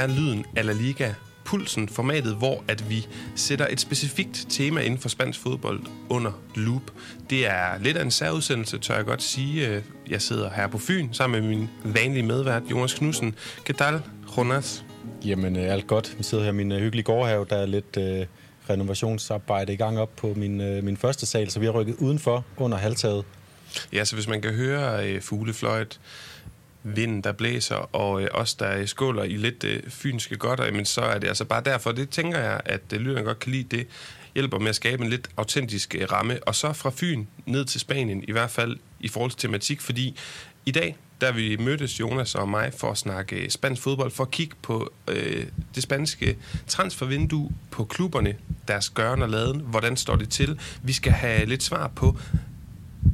er lyden af La Liga Pulsen, formatet, hvor at vi sætter et specifikt tema inden for spansk fodbold under loop. Det er lidt af en særudsendelse, tør jeg godt sige. Jeg sidder her på Fyn sammen med min vanlige medvært, Jonas Knudsen. ¿Qué tal, Jonas? Jamen, øh, alt godt. Vi sidder her i min øh, hyggelige gårdhave. Der er lidt øh, renovationsarbejde i gang op på min, øh, min første sal, så vi har rykket udenfor under halvtaget. Ja, så hvis man kan høre øh, fuglefløjt, vind, der blæser, og øh, os, der øh, skåler i lidt øh, fynske godter, men så er det altså bare derfor. Det tænker jeg, at øh, lytterne godt kan lide det hjælper med at skabe en lidt autentisk øh, ramme. Og så fra Fyn ned til Spanien, i hvert fald i forhold til tematik, fordi i dag, der vi mødtes Jonas og mig for at snakke øh, spansk fodbold, for at kigge på øh, det spanske transfervindue, på klubberne, deres gøren og laden, hvordan står det til. Vi skal have lidt svar på,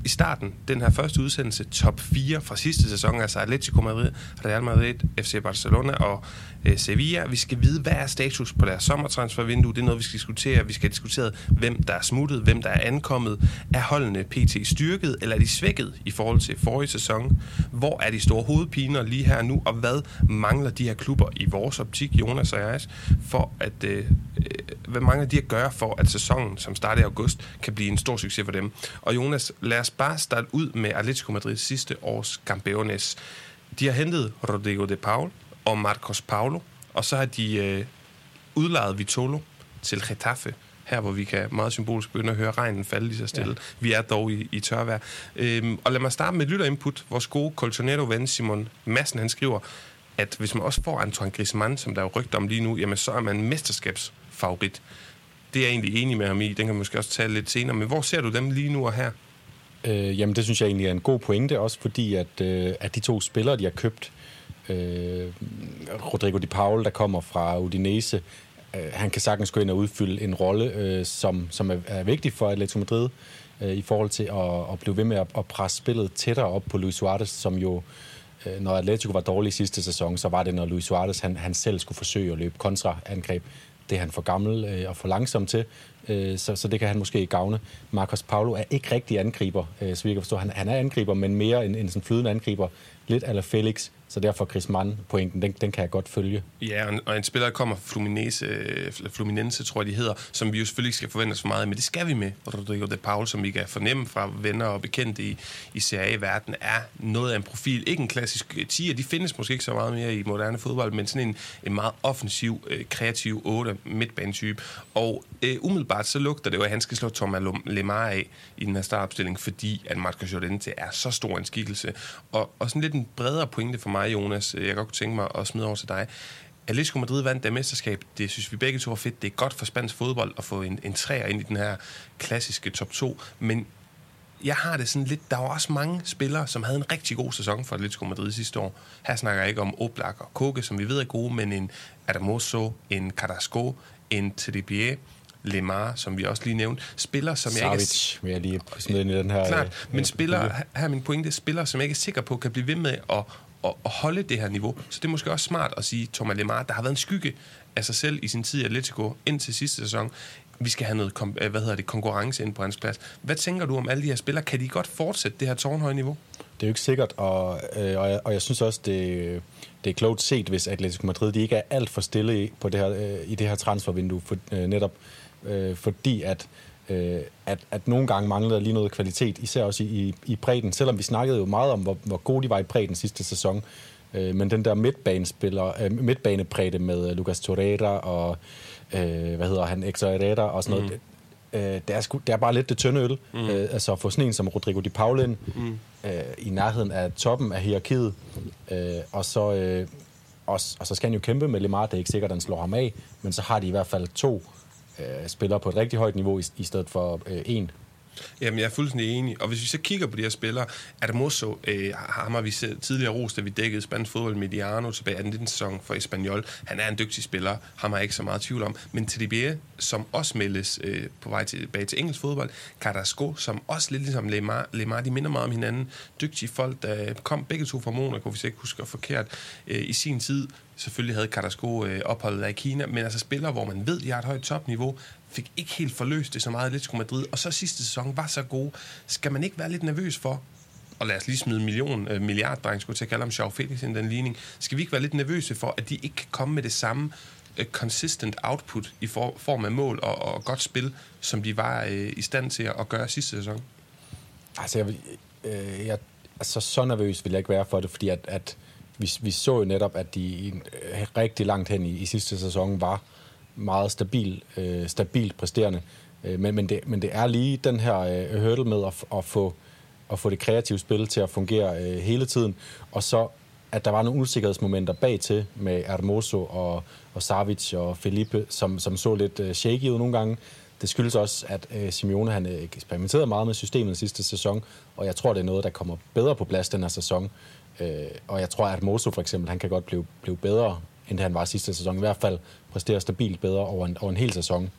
i starten, den her første udsendelse, top 4 fra sidste sæson, altså Atletico Madrid, Real Madrid, FC Barcelona og øh, Sevilla. Vi skal vide, hvad er status på deres sommertransfervindue. Det er noget, vi skal diskutere. Vi skal diskutere, hvem der er smuttet, hvem der er ankommet. Er holdene PT styrket, eller er de svækket i forhold til forrige sæson? Hvor er de store hovedpiner lige her nu, og hvad mangler de her klubber i vores optik, Jonas og jeg, for at, øh, øh hvad mangler de at gøre for, at sæsonen, som starter i august, kan blive en stor succes for dem? Og Jonas, lad os bare starte ud med Atletico Madrid sidste års Campeones. De har hentet Rodrigo de Paul, og Marcos Paulo, og så har de øh, udlejet Vitolo til Getafe, her hvor vi kan meget symbolisk begynde at høre regnen falde lige så stille. Ja. Vi er dog i, i tørvejr. Øhm, og lad mig starte med lytterinput. Vores gode Colchonero-ven Simon Madsen, han skriver, at hvis man også får Antoine Griezmann, som der er rygt om lige nu, jamen så er man mesterskabsfavorit. Det er jeg egentlig enig med ham i. Den kan man måske også tale lidt senere. Men hvor ser du dem lige nu og her? Øh, jamen, det synes jeg egentlig er en god pointe, også fordi, at, øh, at de to spillere, de har købt, øh, Rodrigo Di Paul, der kommer fra Udinese, øh, han kan sagtens gå ind og udfylde en rolle, øh, som, som er, er vigtig for Atletico Madrid, øh, i forhold til at, at blive ved med at, at presse spillet tættere op på Luis Suarez, som jo, øh, når Atletico var dårlig sidste sæson, så var det, når Luis Suarez han, han selv skulle forsøge at løbe kontraangreb. Det er han for gammel øh, og for langsom til, øh, så, så det kan han måske gavne. Marcos Paulo er ikke rigtig angriber, øh, så vi kan forstå. Han, han er angriber, men mere en, en sådan flydende angriber. Lidt eller Felix, så derfor Griezmann pointen, den, den kan jeg godt følge. Ja, og en, spiller, der kommer fra Fluminense, Fluminense, tror jeg, de hedder, som vi jo selvfølgelig ikke skal forvente os for meget, men det skal vi med. Rodrigo de Paul, som vi kan fornemme fra venner og bekendte i, i Serie A-verden, er noget af en profil. Ikke en klassisk 10, de findes måske ikke så meget mere i moderne fodbold, men sådan en, en meget offensiv, øh, kreativ 8 midtbanetype. Og øh, umiddelbart så lugter det jo, at han skal slå Thomas Lemar af i den her startopstilling, fordi at Marco Llorente er så stor en skikkelse. Og, og sådan lidt en bredere pointe for mig, Jonas, øh, jeg godt kunne tænke mig at smide over til dig. Atletico Madrid vandt det mesterskab. Det synes vi begge to var fedt. Det er godt for spansk fodbold at få en, en træer ind i den her klassiske top 2. Men jeg har det sådan lidt... Der var også mange spillere, som havde en rigtig god sæson for Atletico Madrid sidste år. Her snakker jeg ikke om Oblak og Koke, som vi ved er gode, men en Adamoso, en Carrasco, en Trippier, Lemar, som vi også lige nævnte. Spillere, som Savic, jeg ikke... vil jeg lige smide ind i den her... Klart, men spillere, her er min pointe, spillere, som jeg ikke er sikker på, kan blive ved med at at, at holde det her niveau. Så det er måske også smart at sige, Thomas Lemar, der har været en skygge af sig selv i sin tid i Atletico indtil sidste sæson. Vi skal have noget øh, hvad hedder det, konkurrence ind på hans plads. Hvad tænker du om alle de her spillere? Kan de godt fortsætte det her tårnhøje niveau? Det er jo ikke sikkert, og, øh, og, jeg, og jeg synes også, det, det er klogt set, hvis Atletico Madrid de ikke er alt for stille på det her, øh, i det her transfervindue, for, øh, netop øh, fordi at øh, at, at nogle gange manglede lige noget kvalitet, især også i, i, i bredden, selvom vi snakkede jo meget om, hvor, hvor gode de var i bredden sidste sæson. Øh, men den der midtbanespiller, øh, midtbanebredde med øh, Lucas Torreira og, øh, hvad hedder han, Exo Herrera og sådan noget, mm. øh, det, er sku, det er bare lidt det tynde øl. Mm. Øh, altså at få sådan en som Rodrigo Di Paulin mm. øh, i nærheden af toppen af hierarkiet, øh, og så... Øh, og, og så skal han jo kæmpe med Lemar, det er ikke sikkert, at han slår ham af, men så har de i hvert fald to øh, spiller på et rigtig højt niveau i, i stedet for øh, en. Jamen, jeg er fuldstændig enig. Og hvis vi så kigger på de her spillere, er det øh, ham har vi tidligere roste, da vi dækkede spansk fodbold Mediano tilbage i 19. sæson for Espanyol. Han er en dygtig spiller, ham har jeg ikke så meget tvivl om. Men Tedibie, som også meldes øh, på vej tilbage til engelsk fodbold, Carrasco, som også lidt ligesom Lemar, Lemar de minder meget om hinanden. Dygtige folk, der kom begge to fra Monaco, hvis jeg ikke husker forkert, øh, i sin tid. Selvfølgelig havde Carrasco øh, opholdet der i Kina, men altså spillere, hvor man ved, de har et højt topniveau, fik ikke helt forløst det så meget lidt Atletico Madrid, og så sidste sæson var så god. Skal man ikke være lidt nervøs for, og lad os lige smide million, øh, milliarddreng, skulle til at kalde ham Sjov Felix i den ligning, skal vi ikke være lidt nervøse for, at de ikke kan komme med det samme øh, consistent output i for, form af mål og, og godt spil, som de var øh, i stand til at gøre sidste sæson? Altså, jeg, vil, øh, jeg, altså, så nervøs vil jeg ikke være for det, fordi at, at vi, vi så jo netop, at de øh, rigtig langt hen i, i sidste sæson var meget stabil, øh, stabilt præsterende. Øh, men, men, det, men det er lige den her øh, hurdle med at, at, få, at få det kreative spil til at fungere øh, hele tiden, og så at der var nogle usikkerhedsmomenter bag til med Hermoso og, og Savic og Felipe, som, som så lidt øh, shaky ud nogle gange. Det skyldes også, at øh, Simeone han øh, eksperimenterede meget med systemet sidste sæson, og jeg tror, det er noget, der kommer bedre på plads den her sæson. Øh, og jeg tror, at Hermoso for eksempel, han kan godt blive, blive bedre, end han var sidste sæson. I hvert fald præstere stabilt bedre over en, over en hel sæson.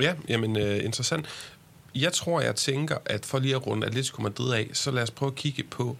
Ja, jamen øh, interessant. Jeg tror, jeg tænker, at for lige at runde Atletico Madrid af, så lad os prøve at kigge på,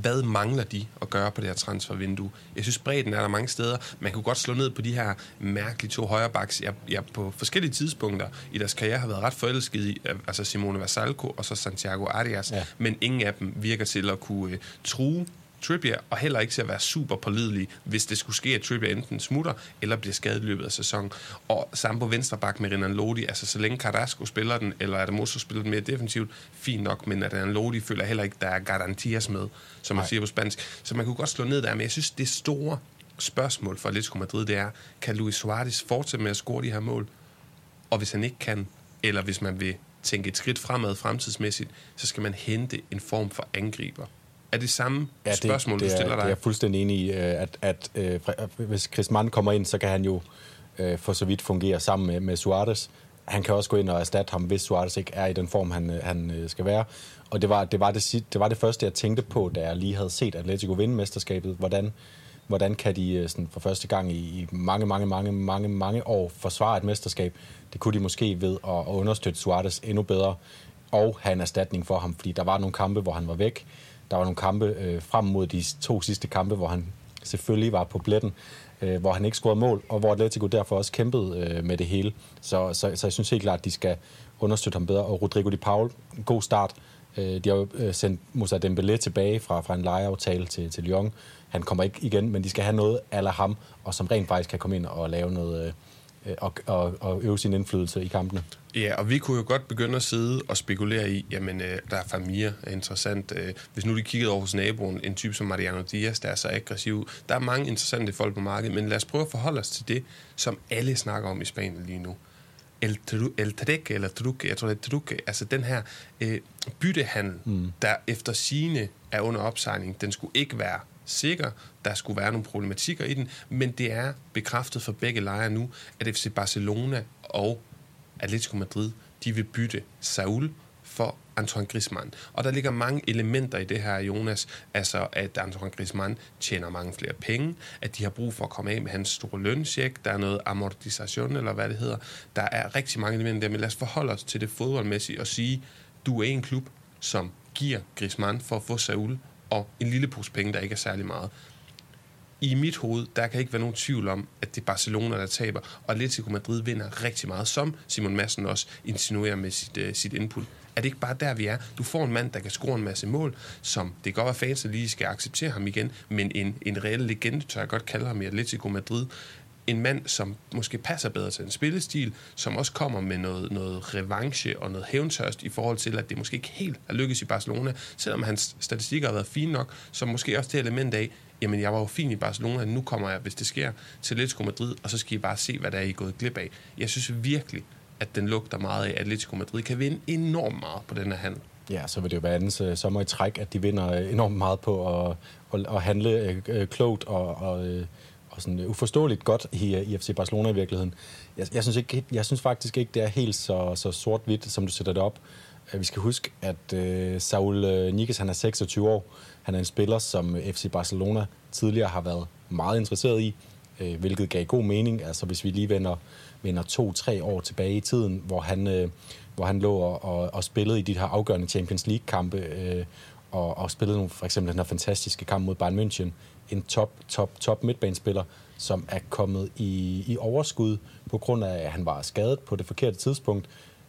hvad mangler de at gøre på det her transfervindue? Jeg synes, bredden er der mange steder. Man kunne godt slå ned på de her mærkelige to højrebacks. Jeg, jeg på forskellige tidspunkter i deres karriere har været ret forelsket i, altså Simone Vasalco og så Santiago Arias, ja. men ingen af dem virker til at kunne uh, true Trippier, og heller ikke til at være super pålidelig, hvis det skulle ske, at Trippier enten smutter, eller bliver skadet i løbet af sæsonen. Og sammen på venstre bak med Renan Lodi, altså så længe Carrasco spiller den, eller Adamoso spiller den mere defensivt, fint nok, men at Renan Lodi føler heller ikke, der er garantias med, som man Nej. siger på spansk. Så man kunne godt slå ned der, men jeg synes, det store spørgsmål for Atletico Madrid, det er, kan Luis Suarez fortsætte med at score de her mål? Og hvis han ikke kan, eller hvis man vil tænke et skridt fremad fremtidsmæssigt, så skal man hente en form for angriber er det samme ja, det, spørgsmål, det, du stiller dig? Det er jeg fuldstændig enig i, øh, at, at, at øh, hvis Chris Mann kommer ind, så kan han jo øh, for så vidt fungere sammen med, med Suarez. Han kan også gå ind og erstatte ham, hvis Suarez ikke er i den form, han, han skal være. Og det var det, var det, det var det første, jeg tænkte på, da jeg lige havde set Atletico vinde mesterskabet. Hvordan, hvordan kan de sådan, for første gang i, i mange, mange, mange, mange, mange år forsvare et mesterskab? Det kunne de måske ved at, at understøtte Suarez endnu bedre og have en erstatning for ham, fordi der var nogle kampe, hvor han var væk der var nogle kampe øh, frem mod de to sidste kampe, hvor han selvfølgelig var på pletten, øh, hvor han ikke scorede mål, og hvor Atletico derfor også kæmpede øh, med det hele. Så, så, så jeg synes helt klart, at de skal understøtte ham bedre. Og Rodrigo Di Paul, god start. Øh, de har jo øh, sendt Moussa Dembélé tilbage fra, fra en lejeaftale til, til Lyon. Han kommer ikke igen, men de skal have noget af ham, og som rent faktisk kan komme ind og lave noget... Øh, Øh, og, og, og øve sin indflydelse i kampene. Ja, og vi kunne jo godt begynde at sidde og spekulere i, jamen, øh, der er Famir er interessant. Øh, hvis nu de kiggede over hos naboen, en type som Mariano Diaz, der er så aggressiv. Der er mange interessante folk på markedet, men lad os prøve at forholde os til det, som alle snakker om i Spanien lige nu. El, el Truque, eller Truque, jeg tror det er Truque, altså den her øh, byttehandel, mm. der efter sine er under opsejling, den skulle ikke være sikker. Der skulle være nogle problematikker i den, men det er bekræftet for begge lejre nu, at FC Barcelona og Atletico Madrid, de vil bytte Saul for Antoine Griezmann. Og der ligger mange elementer i det her, Jonas. Altså, at Antoine Griezmann tjener mange flere penge, at de har brug for at komme af med hans store lønsjek, der er noget amortisation, eller hvad det hedder. Der er rigtig mange elementer der, men lad os forholde os til det fodboldmæssige og sige, du er en klub, som giver Griezmann for at få Saul og en lille pose penge, der ikke er særlig meget. I mit hoved, der kan ikke være nogen tvivl om, at det er Barcelona, der taber, og Atletico Madrid vinder rigtig meget, som Simon Madsen også insinuerer med sit, uh, sit input. Er det ikke bare der, vi er? Du får en mand, der kan score en masse mål, som det kan godt være fans, der lige skal acceptere ham igen, men en, en reel legende, tør jeg godt kalde ham i Atletico Madrid, en mand, som måske passer bedre til en spillestil, som også kommer med noget, noget revanche og noget hævntørst i forhold til, at det måske ikke helt er lykkedes i Barcelona, selvom hans statistikker har været fine nok, som måske også det element af, jamen jeg var jo fin i Barcelona, nu kommer jeg, hvis det sker, til Atletico Madrid, og så skal I bare se, hvad der er I gået glip af. Jeg synes virkelig, at den lugter meget af, at Atletico Madrid kan vinde enormt meget på den her handel. Ja, så vil det jo være andens uh, øh, sommer i træk, at de vinder øh, enormt meget på at, at, at handle uh, klogt og, og uh, og sådan øh, uforståeligt godt i, øh, i FC Barcelona i virkeligheden. Jeg, jeg, synes ikke, jeg synes faktisk ikke, det er helt så, så sort-hvidt, som du sætter det op. Øh, vi skal huske, at øh, Saul Nikes, han er 26 år. Han er en spiller, som FC Barcelona tidligere har været meget interesseret i, øh, hvilket gav god mening. Altså hvis vi lige vender, vender to-tre år tilbage i tiden, hvor han, øh, hvor han lå og, og, og spillede i de her afgørende Champions League-kampe, øh, og, og spillede nogle, for eksempel den her fantastiske kamp mod Bayern München, en top, top, top midtbanespiller, som er kommet i, i overskud på grund af, at han var skadet på det forkerte tidspunkt,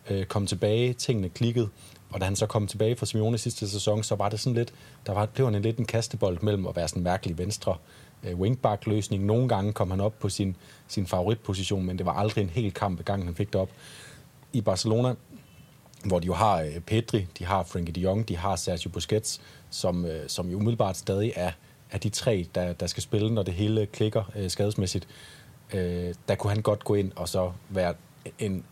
øh, kom tilbage, tingene klikkede, Og da han så kom tilbage fra Simeone sidste sæson, så var det sådan lidt, der var, blev han en lidt en kastebold mellem at være sådan en mærkelig venstre øh, wingback-løsning. Nogle gange kom han op på sin, sin favoritposition, men det var aldrig en hel kamp, i gang han fik det op. I Barcelona, hvor de jo har øh, Pedri, de har Frenkie de Jong, de har Sergio Busquets, som, øh, som jo umiddelbart stadig er, er de tre, der, der skal spille, når det hele klikker øh, skadesmæssigt. Øh, der kunne han godt gå ind og så være en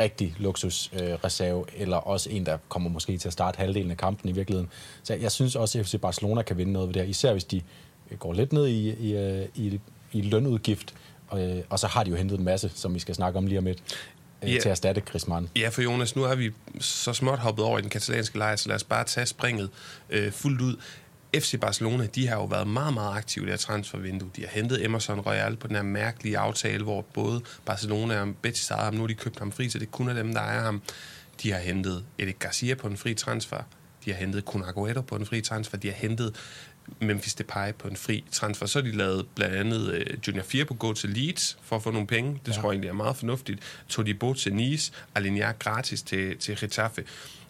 rigtig luksusreserve, øh, eller også en, der kommer måske til at starte halvdelen af kampen i virkeligheden. Så jeg synes også, at FC Barcelona kan vinde noget ved det her, især hvis de øh, går lidt ned i, i, i, i lønudgift, og, øh, og så har de jo hentet en masse, som vi skal snakke om lige om lidt, øh, ja. til at erstatte Griezmann. Ja, for Jonas, nu har vi så småt hoppet over i den katalanske lejr, så lad os bare tage springet øh, fuldt ud. FC Barcelona, de har jo været meget, meget aktive i det her transfervindue. De har hentet Emerson Royal på den her mærkelige aftale, hvor både Barcelona og Betis ejede ham. Nu har de købt ham fri, så det er kun af dem, der ejer ham. De har hentet Eric Garcia på en fri transfer. De har hentet Kun Agüero på en fri transfer. De har hentet Memphis Depay på en fri transfer. Så har de lavet blandt andet uh, Junior Firpo gå til Leeds for at få nogle penge. Det ja. tror jeg egentlig er meget fornuftigt. Tog de bo til Nice, Alignac gratis til, til Getafe.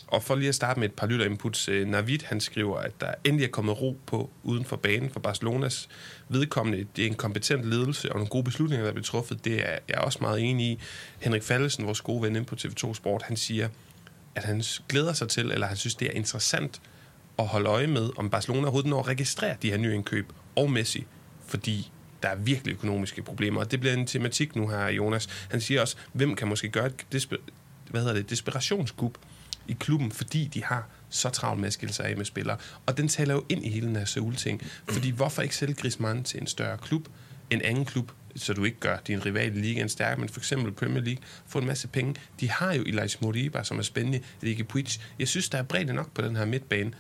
Og for lige at starte med et par lytterinputs. Uh, Navid, han skriver, at der endelig er kommet ro på uden for banen for Barcelonas vedkommende. Det er en kompetent ledelse og nogle gode beslutninger, der er blevet truffet. Det er jeg også meget enig i. Henrik Fallesen, vores gode ven på TV2 Sport, han siger, at han glæder sig til, eller han synes, det er interessant at holde øje med, om Barcelona overhovedet når at registrere de her nye indkøb, og Messi, fordi der er virkelig økonomiske problemer. Og det bliver en tematik nu her, Jonas. Han siger også, hvem kan måske gøre et desper- hvad hedder det, desperationsskub i klubben, fordi de har så travlt med at skille sig af med spillere. Og den taler jo ind i hele den her Seoul-ting. Fordi hvorfor ikke sælge Griezmann til en større klub, en anden klub, så du ikke gør din rival i ligaen stærk, men for eksempel Premier League, få en masse penge. De har jo Elias Moriba, som er spændende, Ligue Puig. Jeg synes, der er bredt nok på den her midtbane.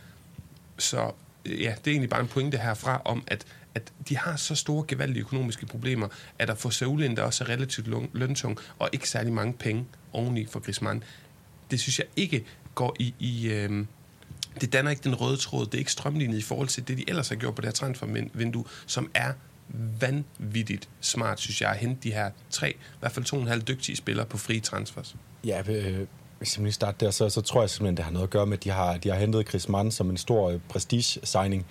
Så øh, ja, det er egentlig bare en pointe herfra om, at, at de har så store, gevaldige økonomiske problemer, at at få Saul der også er relativt løntung, og ikke særlig mange penge oveni for Griezmann. Det synes jeg ikke går i... i øh, det danner ikke den røde tråd, det er ikke strømlignet i forhold til det, de ellers har gjort på det her transfervindue, som er vanvittigt smart, synes jeg, at hente de her tre, i hvert fald to og en halv dygtige spillere på frie transfers. Ja, øh, hvis jeg lige starte der, så, så tror jeg simpelthen, det har noget at gøre med, at de har, de har hentet Chris Mann som en stor øh, prestige-signing.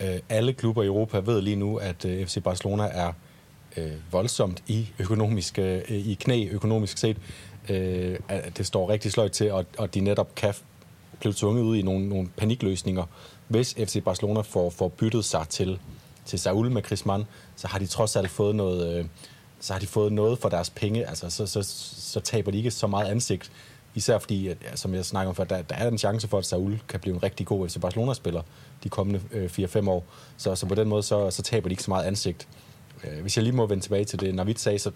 Øh, alle klubber i Europa ved lige nu, at øh, FC Barcelona er øh, voldsomt i, økonomisk, øh, i knæ økonomisk set. Øh, at det står rigtig sløjt til, og, og de netop kan blive tvunget ud i nogle, nogle panikløsninger. Hvis FC Barcelona får, får byttet sig til, til Saul med Chris Mann, så har de trods alt fået noget... Øh, så har de fået noget for deres penge, altså så, så, så taber de ikke så meget ansigt Især fordi, at, som jeg snakker om før, der, der er en chance for, at Saul kan blive en rigtig god FC Barcelona-spiller de kommende øh, 4-5 år. Så, så på den måde, så, så taber de ikke så meget ansigt. Øh, hvis jeg lige må vende tilbage til det, Navid sagde, så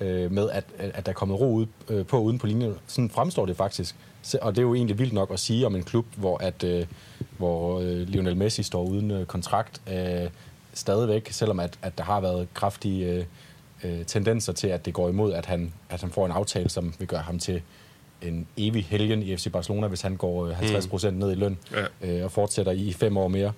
øh, med, at, at der er kommet ro ud, øh, på uden på linjen. Sådan fremstår det faktisk. Og det er jo egentlig vildt nok at sige om en klub, hvor, at, øh, hvor øh, Lionel Messi står uden øh, kontrakt øh, stadigvæk, selvom at, at der har været kraftige øh, øh tendenser til, at det går imod, at han, at han får en aftale, som vil gøre ham til en evig helgen i FC Barcelona, hvis han går 50 øh, procent ned i løn ja. øh, og fortsætter i fem år mere.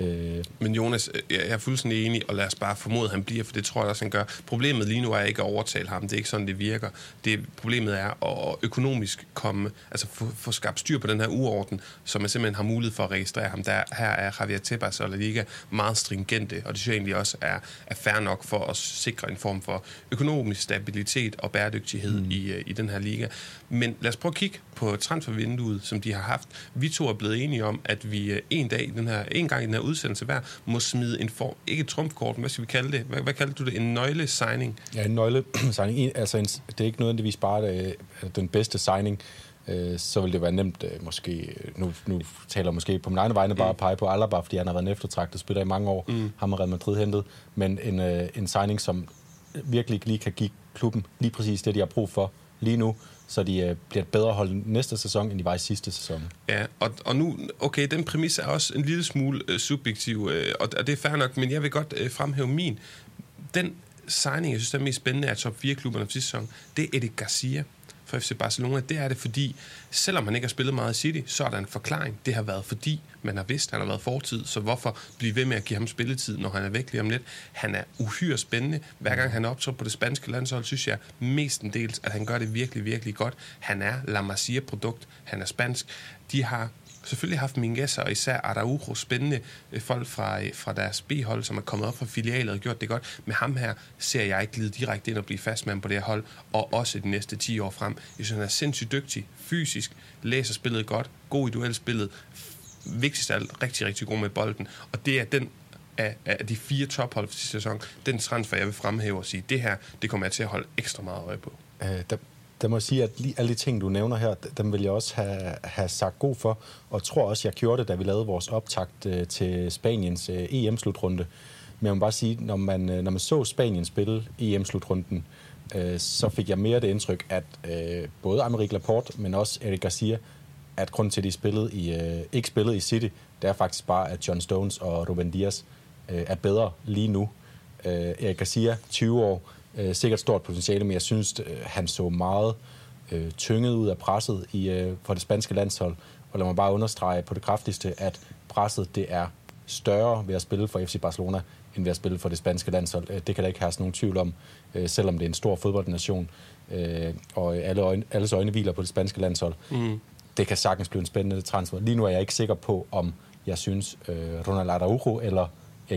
Øh. Men Jonas, øh, jeg er fuldstændig enig, og lad os bare formode, at han bliver, for det tror jeg også, han gør. Problemet lige nu er ikke at overtale ham. Det er ikke sådan, det virker. Det, problemet er at økonomisk komme, altså få, få skabt styr på den her uorden, så man simpelthen har mulighed for at registrere ham. Der, her er Javier Tebas og La Liga meget stringente, og det synes jeg egentlig også er, er fair nok for at sikre en form for økonomisk stabilitet og bæredygtighed mm. i, øh, i den her liga. Men lad os prøve at kigge på transfervinduet, som de har haft. Vi to er blevet enige om, at vi øh, en dag, den her, en gang i den her udsendelse hver, må smide en form, ikke et trumfkort, hvad skal vi kalde det? Hvad, hvad kalder du det? En nøgle-signing? Ja, en nøgle-signing. Altså, en, det er ikke nødvendigvis bare det, øh, den bedste signing. Øh, så vil det være nemt, måske, nu, nu taler jeg måske på min egen vegne bare mm. at pege på Alaba, fordi han har været en eftertragtet spiller i mange år, mm. ham har Real Madrid hentet, men en, en signing, som virkelig lige kan give klubben lige præcis det, de har brug for lige nu, så de øh, bliver et bedre hold næste sæson, end de var i sidste sæson. Ja, og, og nu, okay, den præmis er også en lille smule øh, subjektiv, øh, og, og det er fair nok, men jeg vil godt øh, fremhæve min. Den signing, jeg synes, der er mest spændende af top 4-klubberne sidste sæson, det er Eddie Garcia for FC Barcelona, det er det, fordi selvom han ikke har spillet meget i City, så er der en forklaring. Det har været fordi, man har vidst, at han har været fortid, så hvorfor blive ved med at give ham spilletid, når han er væk lige om lidt? Han er uhyre spændende. Hver gang han optræder på det spanske landshold, synes jeg mestendels, at han gør det virkelig, virkelig godt. Han er La Masia-produkt. Han er spansk. De har selvfølgelig haft Minguez og især Araujo, spændende øh, folk fra, øh, fra deres B-hold, som er kommet op fra filialet og gjort det godt. Med ham her ser jeg ikke glide direkte ind og blive fastmand på det her hold, og også de næste 10 år frem. Jeg synes, han er sindssygt dygtig, fysisk, læser spillet godt, god i duelspillet, vigtigst af alt, rigtig, rigtig god med bolden. Og det er den af, af de fire tophold for sidste sæson, den transfer, jeg vil fremhæve og sige, det her, det kommer jeg til at holde ekstra meget øje på. Øh, der, der må jeg sige, at lige alle de ting, du nævner her, dem vil jeg også have, have sagt god for, og tror også, jeg gjorde det, da vi lavede vores optakt øh, til Spaniens øh, EM-slutrunde. Men jeg må bare sige, når man, øh, når man så Spanien spille EM-slutrunden, øh, så fik jeg mere det indtryk, at øh, både Amerik Laporte, men også Eric Garcia, at grunden til, at de spillede i, øh, ikke spillede i City, det er faktisk bare, at John Stones og Ruben Dias øh, er bedre lige nu. Øh, Eric Garcia, 20 år, øh, sikkert stort potentiale, men jeg synes, øh, han så meget øh, tynget ud af presset i, øh, for det spanske landshold. Og lad mig bare understrege på det kraftigste, at presset det er større ved at spille for FC Barcelona, end ved at spille for det spanske landshold. Øh, det kan der ikke have nogen tvivl om, øh, selvom det er en stor fodboldnation, øh, og alle øjne, alles øjne hviler på det spanske landshold. Mm. Det kan sagtens blive en spændende transfer. Lige nu er jeg ikke sikker på, om jeg synes, Ronald Araujo eller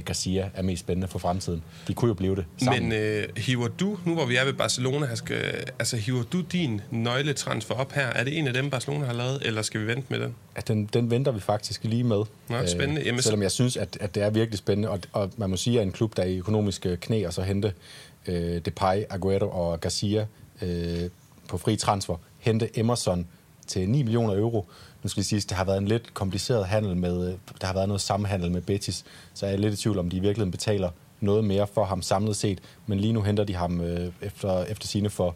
Garcia er mest spændende for fremtiden. De kunne jo blive det sammen. Men øh, hiver du, nu hvor vi er ved Barcelona, skal, altså hiver du din nøgletransfer op her? Er det en af dem, Barcelona har lavet, eller skal vi vente med den? Ja, den, den venter vi faktisk lige med. Nå, spændende. Øh, selvom jeg synes, at, at det er virkelig spændende, og, og man må sige, at en klub, der er i økonomiske knæ, og så hente øh, Depay, Aguero og Garcia øh, på fri transfer, hente Emerson til 9 millioner euro, nu skal jeg sige, at det har været en lidt kompliceret handel med, øh, der har været noget samhandel med Betis, så jeg er lidt i tvivl om, de i virkeligheden betaler noget mere for ham samlet set, men lige nu henter de ham øh, efter, efter sine for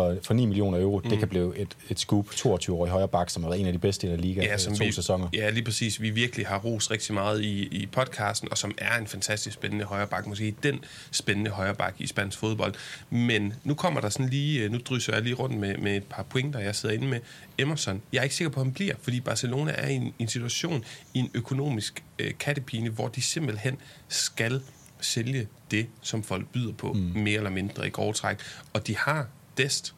for, for 9 millioner euro. Mm. Det kan blive et, et scoop. 22-årig højre bak, som er en af de bedste i la liga ja, som to vi, sæsoner. Ja, lige præcis. Vi virkelig har ros rigtig meget i, i podcasten, og som er en fantastisk spændende højre bak. Måske den spændende højre bak i spansk fodbold. Men nu kommer der sådan lige, nu drysser jeg lige rundt med, med et par pointer, jeg sidder inde med. Emerson, jeg er ikke sikker på, at han bliver, fordi Barcelona er i en, en situation, i en økonomisk øh, kattepine, hvor de simpelthen skal sælge det, som folk byder på, mm. mere eller mindre i grove træk. Og de har Dest.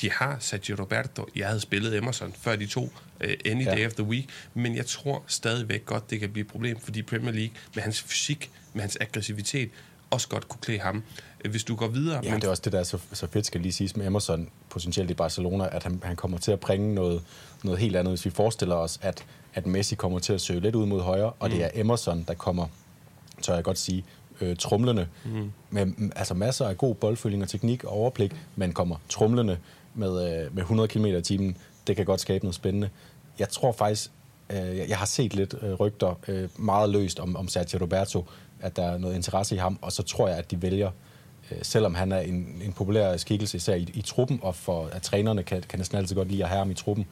De har Sergio Roberto. Jeg havde spillet Emerson før de to uh, Any ja. Day of the Week. Men jeg tror stadigvæk godt, det kan blive et problem, fordi Premier League med hans fysik, med hans aggressivitet, også godt kunne klæde ham. Øh, hvis du går videre... Ja, men... det er også det, der er så, så fedt, skal lige siges med Emerson, potentielt i Barcelona, at han, han kommer til at bringe noget, noget helt andet. Hvis vi forestiller os, at, at Messi kommer til at søge lidt ud mod højre, og mm. det er Emerson, der kommer, tør jeg godt sige, øh, trumlende, mm. med altså masser af god boldføling og teknik og overblik, men kommer trumlende med, øh, med 100 km i timen. Det kan godt skabe noget spændende. Jeg tror faktisk, øh, jeg har set lidt øh, rygter øh, meget løst om, om Sergio Roberto, at der er noget interesse i ham, og så tror jeg, at de vælger, øh, selvom han er en, en populær skikkelse, især i, i truppen, og for at trænerne kan, kan næsten altid godt lide at have ham i truppen,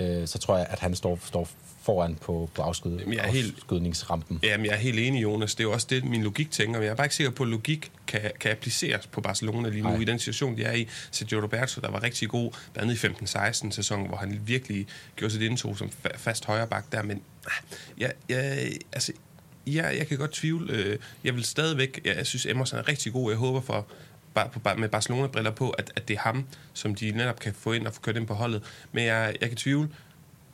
øh, så tror jeg, at han står, står foran på, på afskyd, jamen, jeg er helt, afskydningsrampen. Jamen, jeg er helt enig, Jonas. Det er jo også det, min logik tænker. Men jeg er bare ikke sikker på, at logik kan, kan appliceres på Barcelona lige nu Ej. i den situation, de er i. Sergio Roberto, der var rigtig god, blandt andet i 15-16 sæson, hvor han virkelig gjorde sit indtog som fast højreback der. Men ah, jeg, jeg, altså, ja, jeg kan godt tvivle. Øh, jeg vil stadigvæk, jeg synes, Emerson er rigtig god. Jeg håber for, med Barcelona-briller på, at, at det er ham, som de netop kan få ind og få kørt ind på holdet. Men jeg, jeg kan tvivle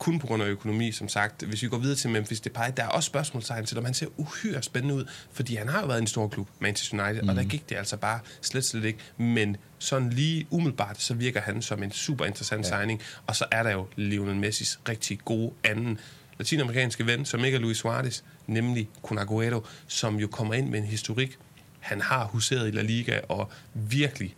kun på grund af økonomi, som sagt. Hvis vi går videre til Memphis Depay, der er også spørgsmålstegn til, om han ser uhyre spændende ud, fordi han har jo været en stor klub, Manchester United, mm. og der mhm. gik det altså bare slet, slet ikke. Men sådan lige umiddelbart, så virker han som en super interessant ja. signing, og så er der jo Lionel Messis rigtig gode anden latinamerikanske ven, som ikke er Luis Suarez, nemlig Kun Agüero, som jo kommer ind med en historik. Han har huseret i La Liga og virkelig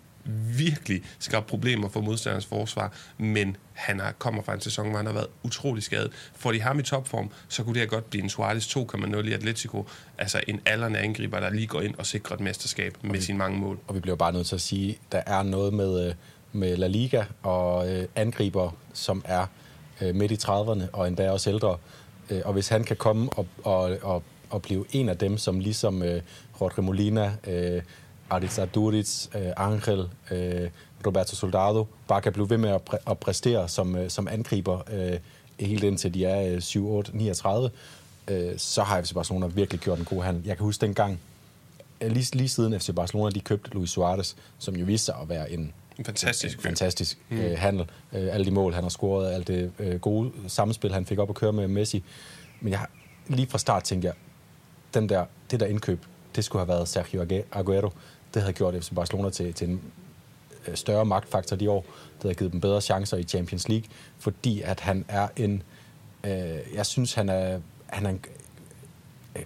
virkelig skabt problemer for modstanders forsvar, men han har, kommer fra en sæson, hvor han har været utrolig skadet. Får de ham i topform, så kunne det her godt blive en Suarez 2,0 i Atletico. Altså en aldrende angriber, der lige går ind og sikrer et mesterskab med sine mange mål. Og vi bliver bare nødt til at sige, der er noget med, øh, med La Liga og øh, angriber, som er øh, midt i 30'erne og endda også ældre. Øh, og hvis han kan komme og, og, og, og blive en af dem, som ligesom øh, Jorge Molina, øh, Aritza Duric, øh, Angel, øh, Roberto Soldado, bare kan blive ved med at, præ- at præstere som, øh, som angriber øh, helt indtil de er øh, 7, 8, 39, øh, så har FC Barcelona virkelig gjort en god handel. Jeg kan huske dengang, lige, lige siden FC Barcelona de købte Luis Suarez, som jo viste sig at være en fantastisk en fantastisk mm. øh, handel. Øh, alle de mål, han har scoret, alt det øh, gode samspil, han fik op at køre med Messi. Men jeg lige fra start tænkte jeg, den der, det der indkøb, det skulle have været Sergio Ague- Aguero. Det havde gjort FC Barcelona til, til en øh, større magtfaktor de år. Det havde givet dem bedre chancer i Champions League, fordi at han er en... Øh, jeg synes, han er, han er en, øh,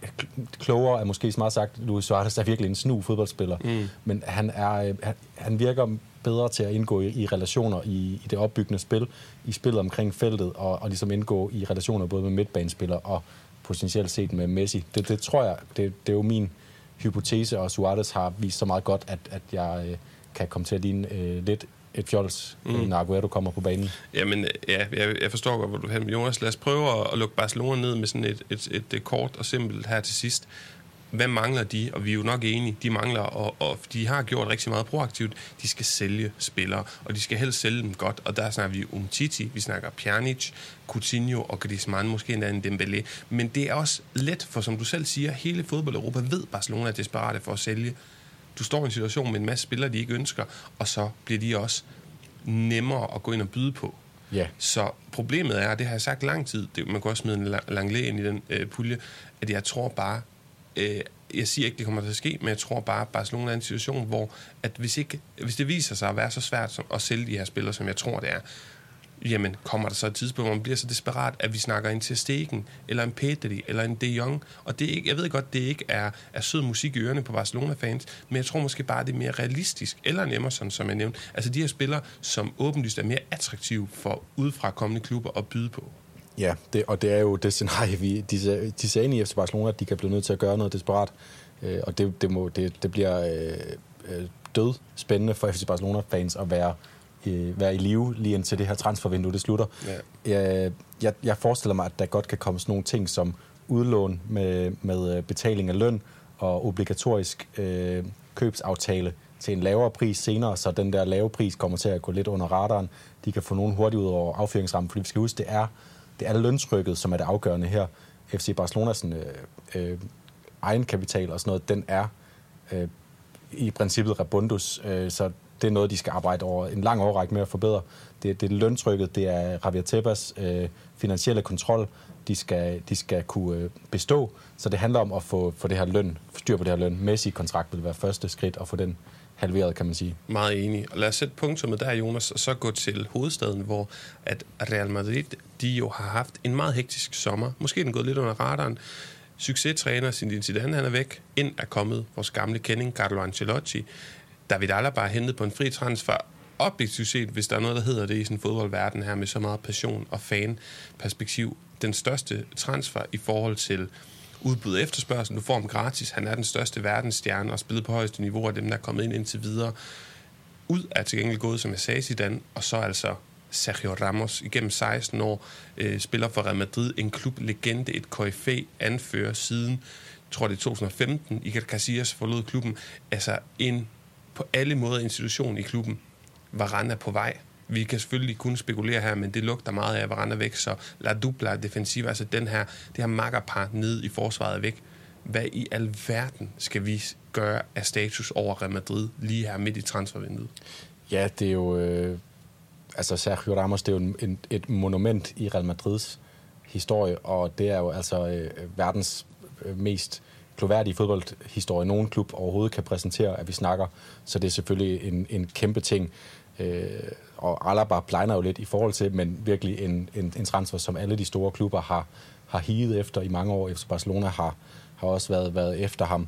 klogere er måske smart sagt. Luis Suarez er virkelig en snu fodboldspiller, mm. men han, er, øh, han, han virker bedre til at indgå i, i relationer i, i det opbyggende spil, i spillet omkring feltet, og, og ligesom indgå i relationer både med midtbanespillere og potentielt set med Messi. Det, det tror jeg, det, det er jo min hypotese, og Suarez har vist så meget godt, at, at jeg øh, kan komme til at ligne øh, lidt et fjols, mm. når Aguero kommer på banen. Jamen, ja, jeg, jeg forstår godt, hvor du vil hen. Jonas, lad os prøve at, at lukke Barcelona ned med sådan et, et, et, et kort og simpelt her til sidst. Hvad mangler de? Og vi er jo nok enige, de mangler, og, og de har gjort rigtig meget proaktivt. De skal sælge spillere, og de skal helst sælge dem godt. Og der snakker vi om Titi, vi snakker Pjanic, Coutinho og Griezmann, måske endda en Dembélé. Men det er også let, for som du selv siger, hele fodbold-Europa ved, Barcelona er desperate for at sælge. Du står i en situation med en masse spillere, de ikke ønsker, og så bliver de også nemmere at gå ind og byde på. Ja. Så problemet er, og det har jeg sagt lang tid, det, man kan også smide en lang- ind i den øh, pulje, at jeg tror bare, øh, jeg siger ikke, det kommer til at ske, men jeg tror bare, at Barcelona er en situation, hvor at hvis, ikke, hvis det viser sig at være så svært som, at sælge de her spillere, som jeg tror, det er, jamen kommer der så et tidspunkt, hvor man bliver så desperat, at vi snakker en til Stegen, eller en Pedri, eller en De Jong, og det er ikke, jeg ved godt, det ikke er, er sød musik i ørerne på Barcelona-fans, men jeg tror måske bare, det er mere realistisk, eller en Emerson, som jeg nævnte. Altså de her spillere, som åbenlyst er mere attraktive for udefra kommende klubber at byde på. Ja, det, og det er jo det scenarie, vi, de, de sagde i FC Barcelona, at de kan blive nødt til at gøre noget desperat. Øh, og det, det, må, det, det bliver øh, øh, død spændende for FC Barcelona-fans at være, øh, være i live lige indtil det her transfervindue det slutter. Ja. Jeg, jeg, jeg forestiller mig, at der godt kan komme sådan nogle ting som udlån med, med øh, betaling af løn og obligatorisk øh, købsaftale til en lavere pris senere, så den der lave pris kommer til at gå lidt under radaren. De kan få nogen hurtigt ud over affyringsrammen, fordi vi skal huske, det er, det er løntrykket, som er det afgørende her. FC Barcelonas øh, øh, egenkapital og sådan noget, den er øh, i princippet Rabundus, øh, så det er noget, de skal arbejde over en lang årrække med at forbedre. Det, det er løntrykket, det er Javier Tebas øh, finansielle kontrol, de skal, de skal kunne øh, bestå, så det handler om at få, få det her løn, styr på det her løn. Messi-kontrakt vil være første skridt at få den halveret, kan man sige. Meget enig. Og lad os sætte punktummet der, Jonas, og så gå til hovedstaden, hvor at Real Madrid, de jo har haft en meget hektisk sommer. Måske den gået lidt under radaren. Succestræner Zinedine Zidane, han er væk. Ind er kommet vores gamle kending, Carlo Ancelotti. David Alaba er hentet på en fri transfer. Objektivt set, hvis der er noget, der hedder det i sådan fodboldverden her, med så meget passion og fanperspektiv, den største transfer i forhold til udbud og efterspørgsel. Du får ham gratis. Han er den største verdensstjerne og spillet på højeste niveau af dem, der er kommet ind indtil videre. Ud er til gengæld gået, som jeg sagde, Zidane, og så altså Sergio Ramos igennem 16 år, øh, spiller for Real Madrid, en klublegende, et KFA anfører siden, tror det er 2015, Iker Casillas forlod klubben. Altså en på alle måder institution i klubben. Varane er på vej. Vi kan selvfølgelig kun spekulere her, men det lugter meget af, at Varane er væk, så La Dupla Defensiva, altså den her, det her makkerpar ned i forsvaret er væk. Hvad i alverden skal vi gøre af status over Real Madrid lige her midt i transfervinduet? Ja, det er jo... Øh, altså Sergio Ramos, det er jo en, en, et monument i Real Madrids historie, og det er jo altså øh, verdens øh, mest kloværdige fodboldhistorie, nogen klub overhovedet kan præsentere, at vi snakker. Så det er selvfølgelig en, en kæmpe ting. Øh, og Alaba blegner jo lidt i forhold til, men virkelig en, en, en transfer, som alle de store klubber har, har higet efter i mange år. FC Barcelona har, har også været, været efter ham.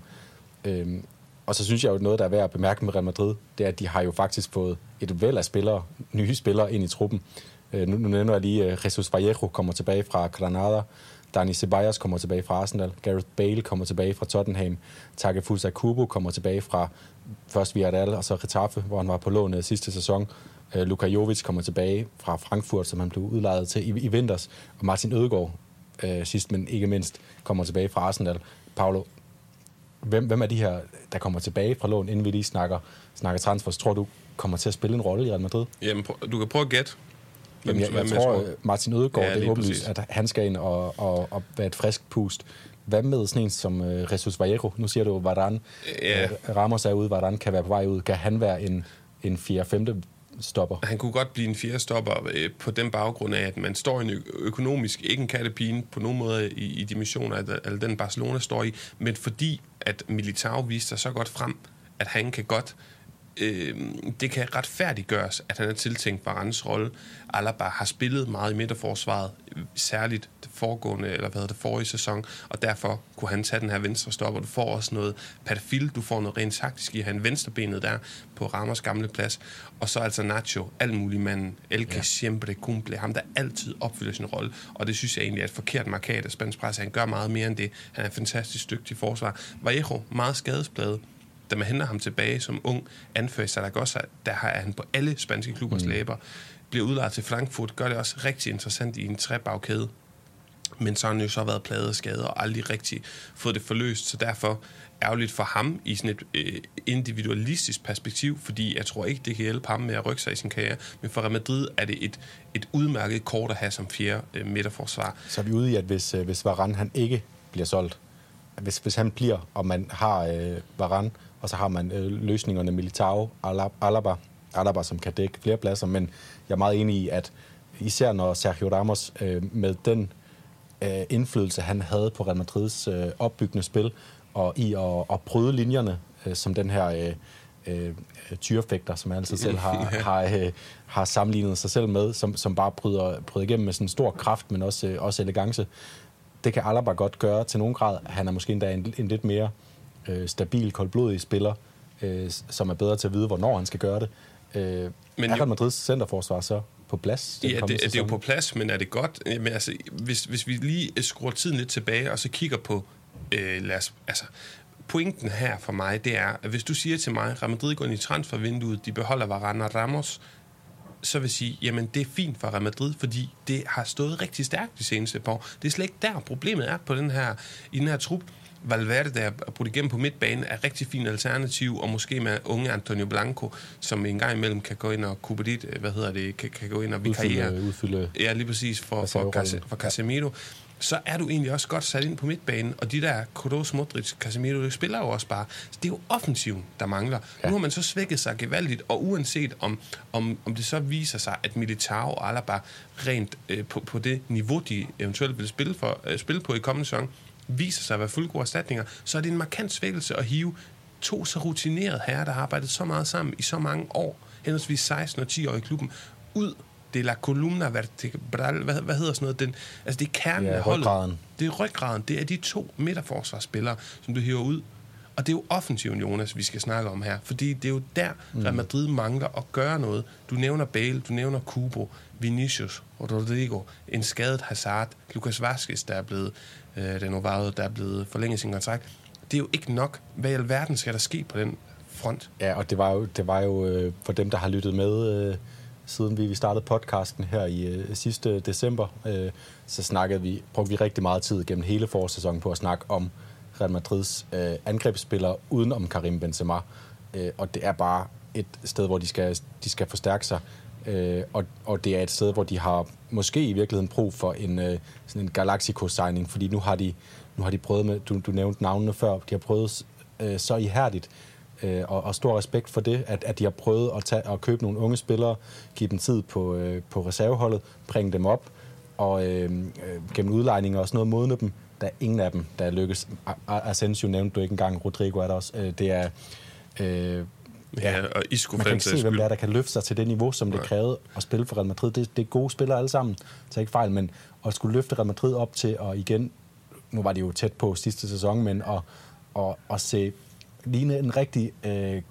Øhm, og så synes jeg jo, noget, der er værd at bemærke med Real Madrid, det er, at de har jo faktisk fået et væld af spillere, nye spillere ind i truppen. Øh, nu, nu nævner jeg lige, at Jesus Vallejo kommer tilbage fra Granada, Dani Ceballos kommer tilbage fra Arsenal, Gareth Bale kommer tilbage fra Tottenham, Takefusa Kubo kommer tilbage fra først Villarreal og så Getafe, hvor han var på lån sidste sæson. Øh, Luka Jovic kommer tilbage fra Frankfurt, som han blev udlejet til i, i vinters, og Martin Ødegaard, øh, sidst men ikke mindst, kommer tilbage fra Arsenal. Paulo, hvem, hvem er de her, der kommer tilbage fra lån, inden vi lige snakker, snakker transfers, tror du kommer til at spille en rolle i Real Madrid? Jamen, du kan prøve at gætte. Jamen, jeg, jeg tror, Martin Ødegaard, ja, det er åbenlyst, at han skal ind og, og, og være et frisk pust. Hvad med sådan en som uh, Jesus Vallejo? Nu siger du, hvordan ja. uh, Ramos er ude, hvordan kan være på vej ud. Kan han være en, en 4-5 stopper? Han kunne godt blive en fjerde stopper øh, på den baggrund af, at man står i en økonomisk, ikke en kattepine på nogen måde i, i dimensioner, af den Barcelona står i, men fordi at Militao viste sig så godt frem, at han kan godt øh, det kan retfærdiggøres, at han er tiltænkt Varans rolle. Alaba har spillet meget i midterforsvaret, særligt det foregående, eller hvad det forrige sæson, og derfor kunne han tage den her venstre stop, og du får også noget patafil, du får noget rent taktisk i at have en venstrebenet der på Ramos gamle plads, og så altså Nacho, alt mulig mand, El que ja. siempre cumple, ham der altid opfylder sin rolle, og det synes jeg egentlig er et forkert markat af spansk presse. Han gør meget mere end det. Han er fantastisk dygtig forsvar. Vallejo, meget skadespladet, da man henter ham tilbage som ung anfører i Zaragoza, der har han på alle spanske klubbers mm. læber, bliver udlejet til Frankfurt, gør det også rigtig interessant i en trebagkæde. Men så har han jo så været pladet skadet og aldrig rigtig fået det forløst, så derfor ærgerligt for ham i sådan et øh, individualistisk perspektiv, fordi jeg tror ikke, det kan hjælpe ham med at rykke sig i sin karriere. Men for Real Madrid er det et, et udmærket kort at have som fjerde øh, midterforsvar. Så er vi ude i, at hvis, øh, hvis Varane han ikke bliver solgt, hvis, hvis han bliver, og man har øh, Varane og så har man øh, løsningerne Militao, Alaba, Alaba, som kan dække flere pladser, men jeg er meget enig i, at især når Sergio Ramos øh, med den øh, indflydelse, han havde på Real Madrids øh, opbyggende spil, og i at, at bryde linjerne, øh, som den her øh, øh, tyrefægter, som han altså selv har, yeah. har, øh, har sammenlignet sig selv med, som, som bare bryder, bryder igennem med sådan stor kraft, men også, øh, også elegance. Det kan Alaba godt gøre til nogen grad. Han er måske endda en, en lidt mere øh, øh, stabil, koldblodig spiller, øh, som er bedre til at vide, hvornår han skal gøre det. Øh, men er Real Madrids centerforsvar så på plads? Ja, det, det er jo på plads, men er det godt? Jamen, altså, hvis, hvis vi lige skruer tiden lidt tilbage, og så kigger på, øh, lad os, altså, pointen her for mig, det er, at hvis du siger til mig, at Real Madrid går ind i transfervinduet, de beholder Varane og Ramos, så vil jeg sige, jamen det er fint for Real Madrid, fordi det har stået rigtig stærkt de seneste par år. Det er slet ikke der, problemet er på den her, i den her trup. Valverde, der er brudt igennem på midtbanen, er rigtig fin alternativ, og måske med unge Antonio Blanco, som en gang imellem kan gå ind og kunne dit, hvad hedder det, kan, kan gå ind og vikariere. Udfylde, udfylde ja, lige præcis for, for, for, for Casemiro. Så er du egentlig også godt sat ind på midtbanen, og de der Kroos, Modric, Casemiro, de spiller jo også bare. Så det er jo offensiven, der mangler. Ja. Nu har man så svækket sig gevaldigt, og uanset om, om, om det så viser sig, at Militao og Alaba rent øh, på, på det niveau, de eventuelt vil spille, for, øh, spille på i kommende sæson, viser sig at være fuldgode erstatninger, så er det en markant svækkelse at hive to så rutinerede herrer, der har arbejdet så meget sammen i så mange år, henholdsvis 16 og 10 år i klubben, ud det er la columna vertebral, hvad, hvad hedder sådan noget? Den, altså det er kernen ja, af holdet. Ryggraden. Det er ryggraden. Det er de to midterforsvarsspillere, som du hiver ud. Og det er jo offensiven, Jonas, vi skal snakke om her. Fordi det er jo der, mm. Real Madrid mangler at gøre noget. Du nævner Bale, du nævner Kubo, Vinicius, Rodrigo, en skadet Hazard, Lucas Vazquez, der er blevet øh, Renovado, der er blevet forlænget sin kontrakt. Det er jo ikke nok. Hvad i alverden skal der ske på den front? Ja, og det var jo, det var jo øh, for dem, der har lyttet med, øh, siden vi, vi startede podcasten her i øh, sidste december, øh, så snakkede vi, brugte vi rigtig meget tid gennem hele forårssæsonen på at snakke om Real Madrids øh, angrebsspillere uden om Karim Benzema. Øh, og det er bare et sted, hvor de skal, de skal forstærke sig. Øh, og, og det er et sted, hvor de har måske i virkeligheden brug for en, øh, sådan en Galaxico-signing, fordi nu har de, nu har de prøvet med, du, du nævnte navnene før, de har prøvet øh, så ihærdigt, øh, og, og stor respekt for det, at, at de har prøvet at, tage, at købe nogle unge spillere, give dem tid på, øh, på reserveholdet, bringe dem op, og øh, øh gennem udlejninger og sådan noget modne dem. Der er ingen af dem, der lykkes. Asensio nævnte du ikke engang, Rodrigo er der også. Øh, det er... Øh, Ja, og Isco man kan ikke se, hvem der, er, der kan løfte sig til det niveau, som Nej. det krævede at spille for Real Madrid. Det, det er gode spillere alle sammen, så ikke fejl, men at skulle løfte Real Madrid op til, og igen, nu var de jo tæt på sidste sæson, men at, at, at se ligne en rigtig, øh,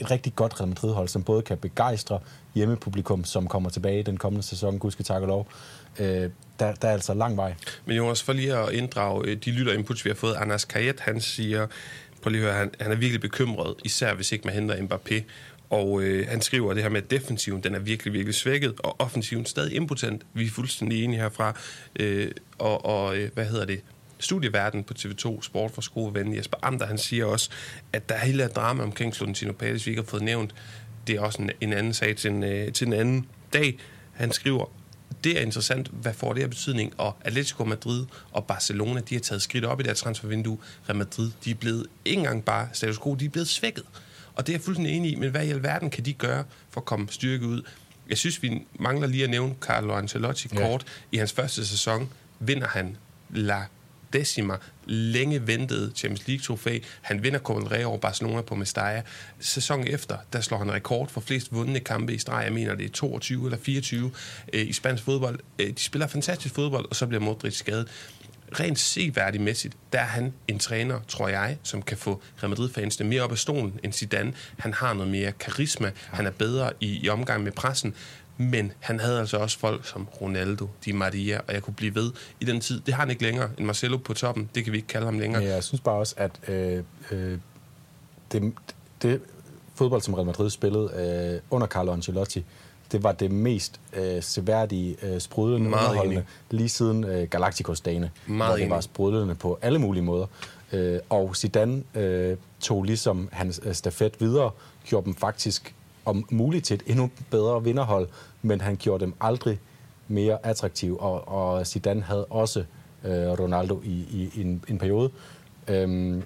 et rigtig godt Real Madrid-hold, som både kan begejstre hjemmepublikum, som kommer tilbage den kommende sæson, gudske tak og lov. Øh, der, der er altså lang vej. Men jo også for lige at inddrage øh, de lytterinputs, vi har fået. Anders Kajet, han siger, prøv lige at høre, han, han er virkelig bekymret, især hvis ikke man henter Mbappé. Og øh, han skriver det her med, at defensiven den er virkelig, virkelig svækket, og offensiven stadig impotent. Vi er fuldstændig enige herfra. Øh, og og øh, hvad hedder det? studieverden på TV2 Sport for gode ven Jesper Amter, han siger også, at der er hele drama omkring Florentino Pérez, vi ikke har fået nævnt. Det er også en, en anden sag til en, øh, til en anden dag. Han skriver, det er interessant, hvad får det her betydning? Og Atletico Madrid og Barcelona, de har taget skridt op i deres transfervindue. Real Madrid, de er blevet ikke engang bare status quo, de er blevet svækket. Og det er jeg fuldstændig enig i, men hvad i alverden kan de gøre for at komme styrke ud? Jeg synes, vi mangler lige at nævne Carlo Ancelotti kort. Ja. I hans første sæson vinder han La Decima, længe ventet Champions League-trofæ. Han vinder Copa del over Barcelona på Mestalla. Sæsonen efter, der slår han rekord for flest vundne kampe i streg. Jeg mener, det er 22 eller 24 øh, i spansk fodbold. Øh, de spiller fantastisk fodbold, og så bliver Modric skadet rent seværdigmæssigt, der er han en træner, tror jeg, som kan få Real Madrid-fansene mere op af stolen end Zidane. Han har noget mere karisma, han er bedre i, i omgang med pressen, men han havde altså også folk som Ronaldo, Di Maria, og jeg kunne blive ved i den tid. Det har han ikke længere. En Marcelo på toppen, det kan vi ikke kalde ham længere. Ja, jeg synes bare også, at øh, øh, det, det fodbold, som Real Madrid spillede øh, under Carlo Ancelotti, det var det mest øh, seværdige, øh, sprudlende Meget underholdende, enig. lige siden øh, Galacticos-dagene, Meget hvor det enig. var sprudlende på alle mulige måder. Øh, og Zidane øh, tog ligesom hans øh, stafet videre, gjorde dem faktisk om muligt til et endnu bedre vinderhold, men han gjorde dem aldrig mere attraktive, og, og Zidane havde også øh, Ronaldo i, i, i en, en periode. Øhm,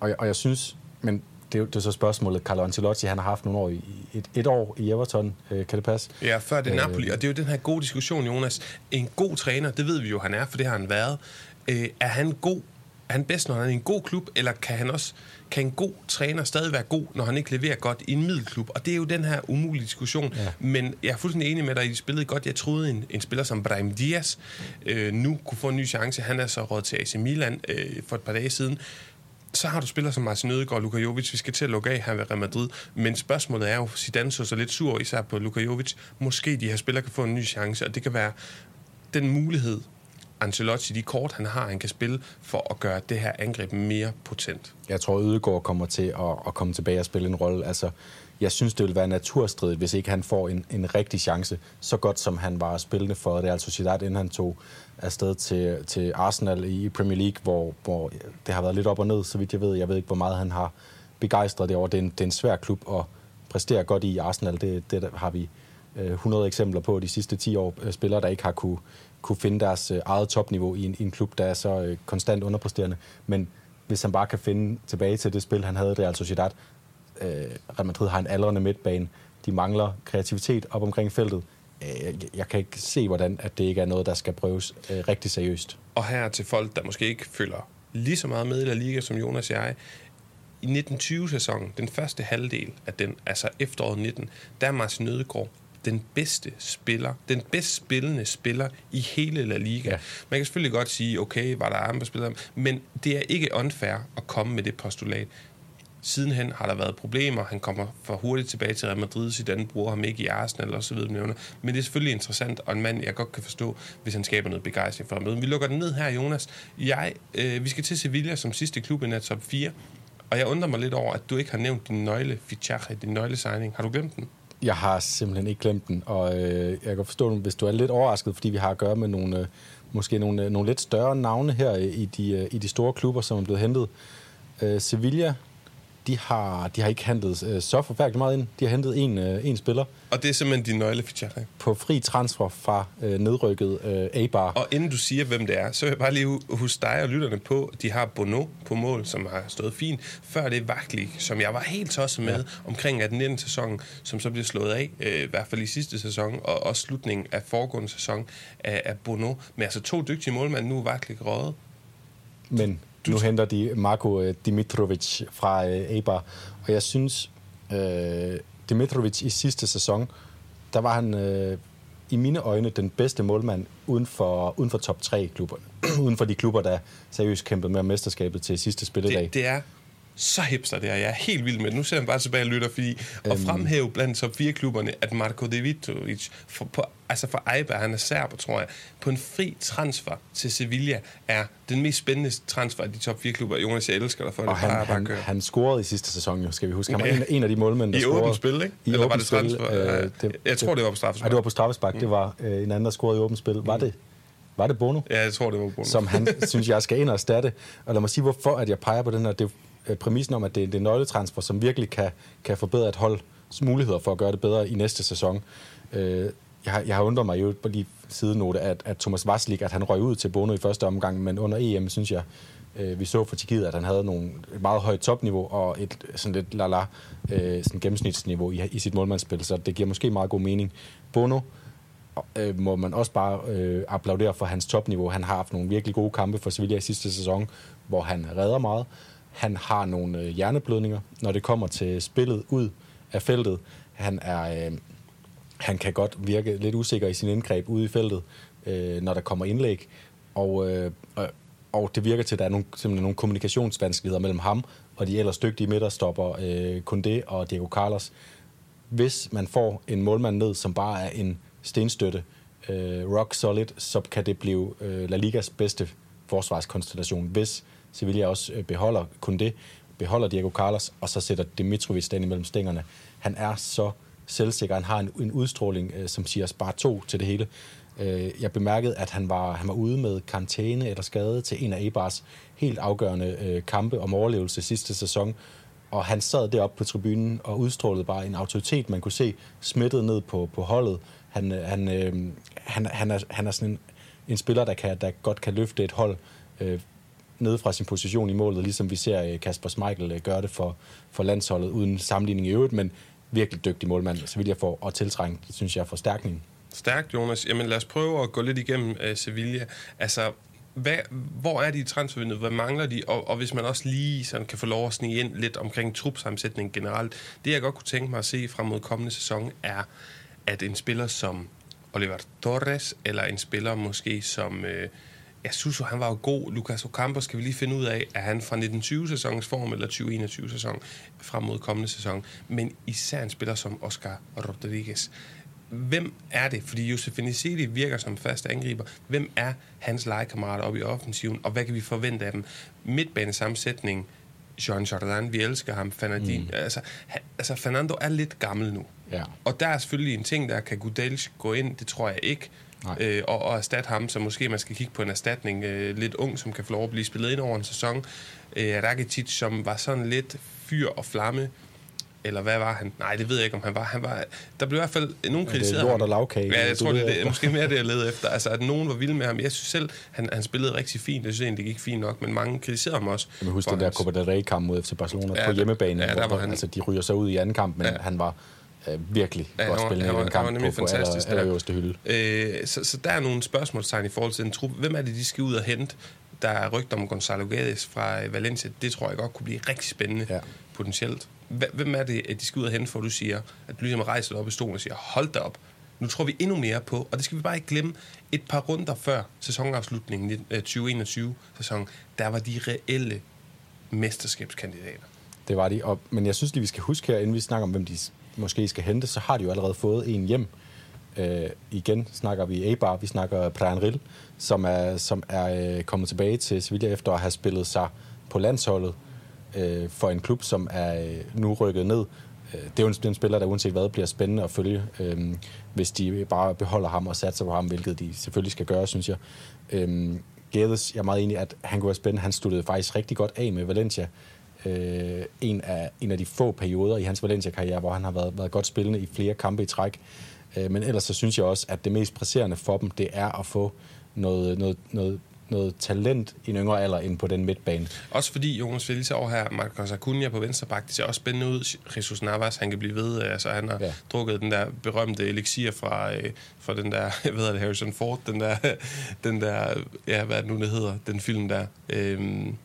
og, jeg- og jeg synes, men det er, det er så spørgsmålet, Carlo Ancelotti, han har haft nogle år i, et, et år i Everton, øh, kan det passe? Ja, før det er Øh, Napoli, og det er jo den her gode diskussion, Jonas. En god træner, det ved vi jo, han er, for det har han været. Øh, er han god? Er han bedst, når han er i en god klub, eller kan han også kan en god træner stadig være god, når han ikke leverer godt i en middelklub? Og det er jo den her umulige diskussion. Ja. Men jeg er fuldstændig enig med dig, at de spillede godt. Jeg troede, en, en spiller som Brahim Diaz øh, nu kunne få en ny chance. Han er så råd til AC Milan øh, for et par dage siden så har du spillere som Martin Ødegaard og Luka Jovic. Vi skal til at lukke af her ved Real Madrid. Men spørgsmålet er jo, Zidane så så lidt sur, især på Luka Jovic. Måske de her spillere kan få en ny chance, og det kan være den mulighed, Ancelotti, de kort han har, han kan spille for at gøre det her angreb mere potent. Jeg tror, Ødegaard kommer til at, at komme tilbage og spille en rolle. Altså, jeg synes, det vil være naturstridigt, hvis ikke han får en, en rigtig chance, så godt som han var spillende for det. Altså Sociedad, inden han tog afsted til, til Arsenal i Premier League, hvor, hvor det har været lidt op og ned, så vidt jeg ved. Jeg ved ikke, hvor meget han har begejstret det over. Det er en, det er en svær klub at præstere godt i Arsenal. Det, det har vi Øh, 100 eksempler på de sidste 10 år. Øh, spillere, der ikke har kunne, kunne finde deres øh, eget topniveau i en, i en klub, der er så øh, konstant underpræsterende. Men hvis han bare kan finde tilbage til det spil, han havde det er altså Sociedad, øh, Real Madrid har en aldrende midtbane. De mangler kreativitet op omkring feltet. Øh, jeg, jeg kan ikke se, hvordan at det ikke er noget, der skal prøves øh, rigtig seriøst. Og her til folk, der måske ikke følger lige så meget med i La Liga som Jonas og jeg. I 1920-sæsonen, den første halvdel af den, altså efteråret 19, der er Martin Ødegaard den bedste spiller, den bedst spillende spiller i hele La Liga. Ja. Man kan selvfølgelig godt sige, okay, var der andre spillere, men det er ikke unfair at komme med det postulat. Sidenhen har der været problemer. Han kommer for hurtigt tilbage til Real Madrid. Zidane bruger ham ikke i Arsenal og så videre. nævner. Men det er selvfølgelig interessant, og en mand, jeg godt kan forstå, hvis han skaber noget begejstring for møde. Vi lukker den ned her, Jonas. Jeg, øh, vi skal til Sevilla som sidste klub i top 4. Og jeg undrer mig lidt over, at du ikke har nævnt din nøgle fichaje, din nøglesigning. Har du glemt den? Jeg har simpelthen ikke glemt den, og øh, jeg kan forstå, hvis du er lidt overrasket, fordi vi har at gøre med nogle, øh, måske nogle, øh, nogle lidt større navne her i de, øh, i de store klubber, som er blevet hentet. Øh, Sevilla, de har, de har ikke hentet øh, så forfærdeligt meget ind. De har hentet en, øh, en spiller Og det er simpelthen din nøgle fichaje. på fri transfer fra øh, nedrykket øh, A-Bar. Og inden du siger, hvem det er, så vil jeg bare lige hu- huske dig og lytterne på, de har Bono på mål, som har stået fint. Før det Vaglik, som jeg var helt tosset med ja. omkring 18-19 sæsonen, som så bliver slået af, øh, i hvert fald i sidste sæson, og også slutningen af foregående sæson af, af Bono. Men altså to dygtige målmænd, nu er Vaglik røget. Men nu henter de Marko øh, Dimitrovic fra øh, Eibar. Og jeg synes, øh, Dimitrovic i sidste sæson, der var han øh, i mine øjne den bedste målmand uden for, uden for top 3 klubberne. uden for de klubber, der seriøst kæmpede med mesterskabet til sidste spilledag. Det, det er så hipster det er. Jeg er helt vild med det. Nu ser jeg bare tilbage og lytter, fordi øhm. at fremhæve blandt top 4 klubberne, at Marko Devidovic, for, på, altså for Eibar, han er serber, tror jeg, på en fri transfer til Sevilla, er den mest spændende transfer af de top 4 klubber. Jonas, jeg elsker dig for det. Og han, Bare- han, han scorede i sidste sæson, jo, skal vi huske. Han var Ja. en, en af de målmænd, der I scorede. åbent spil, ikke? I Eller var det spil, transfer? øh, Jeg tror, det var på straffespark. Nej, det var på straffespark. Mm. Det var øh, en anden, der scorede i åbent spil. Var det var det Bono? Ja, jeg tror, det var Bono. Som han synes, jeg skal ind og erstatte. Og lad mig sige, hvorfor at jeg peger på den her. Det Øh, præmissen om, at det er, det er nøgletransfer, som virkelig kan, kan forbedre et holds muligheder for at gøre det bedre i næste sæson. Øh, jeg, har, jeg har undret mig jo på lige sidenote, at, at Thomas Vasslik, at han røg ud til Bono i første omgang, men under EM, synes jeg, øh, vi så for Tjekkiet, at han havde nogle, et meget højt topniveau og et sådan lidt la-la øh, sådan gennemsnitsniveau i, i sit målmandsspil, så det giver måske meget god mening. Bono øh, må man også bare øh, applaudere for hans topniveau. Han har haft nogle virkelig gode kampe for Sevilla i sidste sæson, hvor han redder meget. Han har nogle øh, hjerneblødninger, når det kommer til spillet ud af feltet. Han er... Øh, han kan godt virke lidt usikker i sin indgreb ude i feltet, øh, når der kommer indlæg. Og, øh, og det virker til, at der er nogle, simpelthen nogle kommunikationsvanskeligheder mellem ham og de ellers dygtige midterstopper, øh, Kunde og Diego Carlos. Hvis man får en målmand ned, som bare er en stenstøtte, øh, rock solid, så kan det blive øh, La Ligas bedste forsvarskonstellation, hvis Sevilla også øh, beholder beholder Kunde, beholder Diego Carlos, og så sætter Dimitrovic den imellem stængerne. Han er så selvsikker. Han har en, en udstråling, øh, som siger bare to til det hele. Øh, jeg bemærkede, at han var, han var ude med karantæne eller skade til en af Ebars helt afgørende øh, kampe om overlevelse sidste sæson. Og han sad deroppe på tribunen og udstrålede bare en autoritet, man kunne se smittet ned på, på holdet. Han, øh, han, øh, han, han, er, han er sådan en, en spiller, der, kan, der godt kan løfte et hold øh, nede fra sin position i målet, ligesom vi ser øh, Kasper Schmeichel øh, gøre det for, for landsholdet, uden sammenligning i øvrigt, men virkelig dygtig målmand, så vil jeg få at tiltrænge, synes jeg, er forstærkning. Stærkt, Jonas. Jamen lad os prøve at gå lidt igennem uh, Sevilla. Altså, hvad, hvor er de i transfervinduet? Hvad mangler de? Og, og hvis man også lige sådan kan få lov at snige ind lidt omkring trupsammensætningen generelt. Det, jeg godt kunne tænke mig at se frem mod kommende sæson, er, at en spiller som Oliver Torres, eller en spiller måske som... Øh, ja, Suso, han var jo god. Lucas Ocampo skal vi lige finde ud af, er han fra 1920-sæsonens form eller 2021-sæson frem mod kommende sæson. Men især en spiller som Oscar Rodriguez. Hvem er det? Fordi Josef Nisili virker som fast angriber. Hvem er hans legekammerater oppe i offensiven, og hvad kan vi forvente af dem? Midtbanesammensætning, Jean Jordan, vi elsker ham. Fernandin, mm. altså, han, altså, Fernando er lidt gammel nu. Ja. Og der er selvfølgelig en ting, der kan Gudels gå ind, det tror jeg ikke øh, og, og erstatte ham, så måske man skal kigge på en erstatning øh, lidt ung, som kan få lov at blive spillet ind over en sæson. Øh, Rakitic, som var sådan lidt fyr og flamme, eller hvad var han? Nej, det ved jeg ikke, om han var. Han var der blev i hvert fald nogen kritiseret ja, det er lort og lavkage. Ja, jeg tror, det, det er måske mere det, jeg leder efter. Altså, at nogen var vilde med ham. Jeg synes selv, han, han spillede rigtig fint. Jeg synes egentlig, det gik fint nok, men mange kritiserede ham også. Jeg husker den der Copa del Rey-kamp mod FC Barcelona ja, på hjemmebane, ja, der hvor, han... altså, de ryger sig ud i anden kamp, men ja. han var øh, virkelig ja, godt spillende i den kamp på, på aller, allerøverste hylde. Øh, så, så der er nogle spørgsmålstegn i forhold til den trup. Hvem er det, de skal ud og hente? Der er rygt om Gonzalo Guedes fra Valencia. Det tror jeg godt kunne blive rigtig spændende ja. potentielt. Hvem er det, at de skal ud og hente, for du siger, at du ligesom rejser op i stolen og siger, hold da op, nu tror vi endnu mere på, og det skal vi bare ikke glemme, et par runder før sæsonafslutningen 2021-sæson, øh, der var de reelle mesterskabskandidater. Det var de, og, men jeg synes lige, vi skal huske her, inden vi snakker om, hvem de måske skal hente, så har de jo allerede fået en hjem. Øh, igen snakker vi Eibar, vi snakker Brian Rill, som er, som er øh, kommet tilbage til Sevilla efter at have spillet sig på landsholdet øh, for en klub, som er øh, nu rykket ned. Øh, det er jo en, en spiller, der uanset hvad bliver spændende at følge, øh, hvis de bare beholder ham og satser på ham, hvilket de selvfølgelig skal gøre, synes jeg. Øh, Gades, jeg er meget enig, at han kunne være spændende. Han sluttede faktisk rigtig godt af med Valencia øh, en, af, en af de få perioder i hans Valencia-karriere, hvor han har været, været godt spillende i flere kampe i træk. Øh, men ellers så synes jeg også, at det mest presserende for dem, det er at få noget, noget, noget, noget talent i en yngre alder ind på den midtbane. Også fordi Jonas Felice over her, Marcos Acuna på venstre bak, det ser også spændende ud. Jesus Navas, han kan blive ved. Altså, han har ja. drukket den der berømte elixir fra, øh, fra den der, jeg ved det, Harrison Ford, den der, den der, ja, hvad er det nu, det hedder, den film der. Øhm,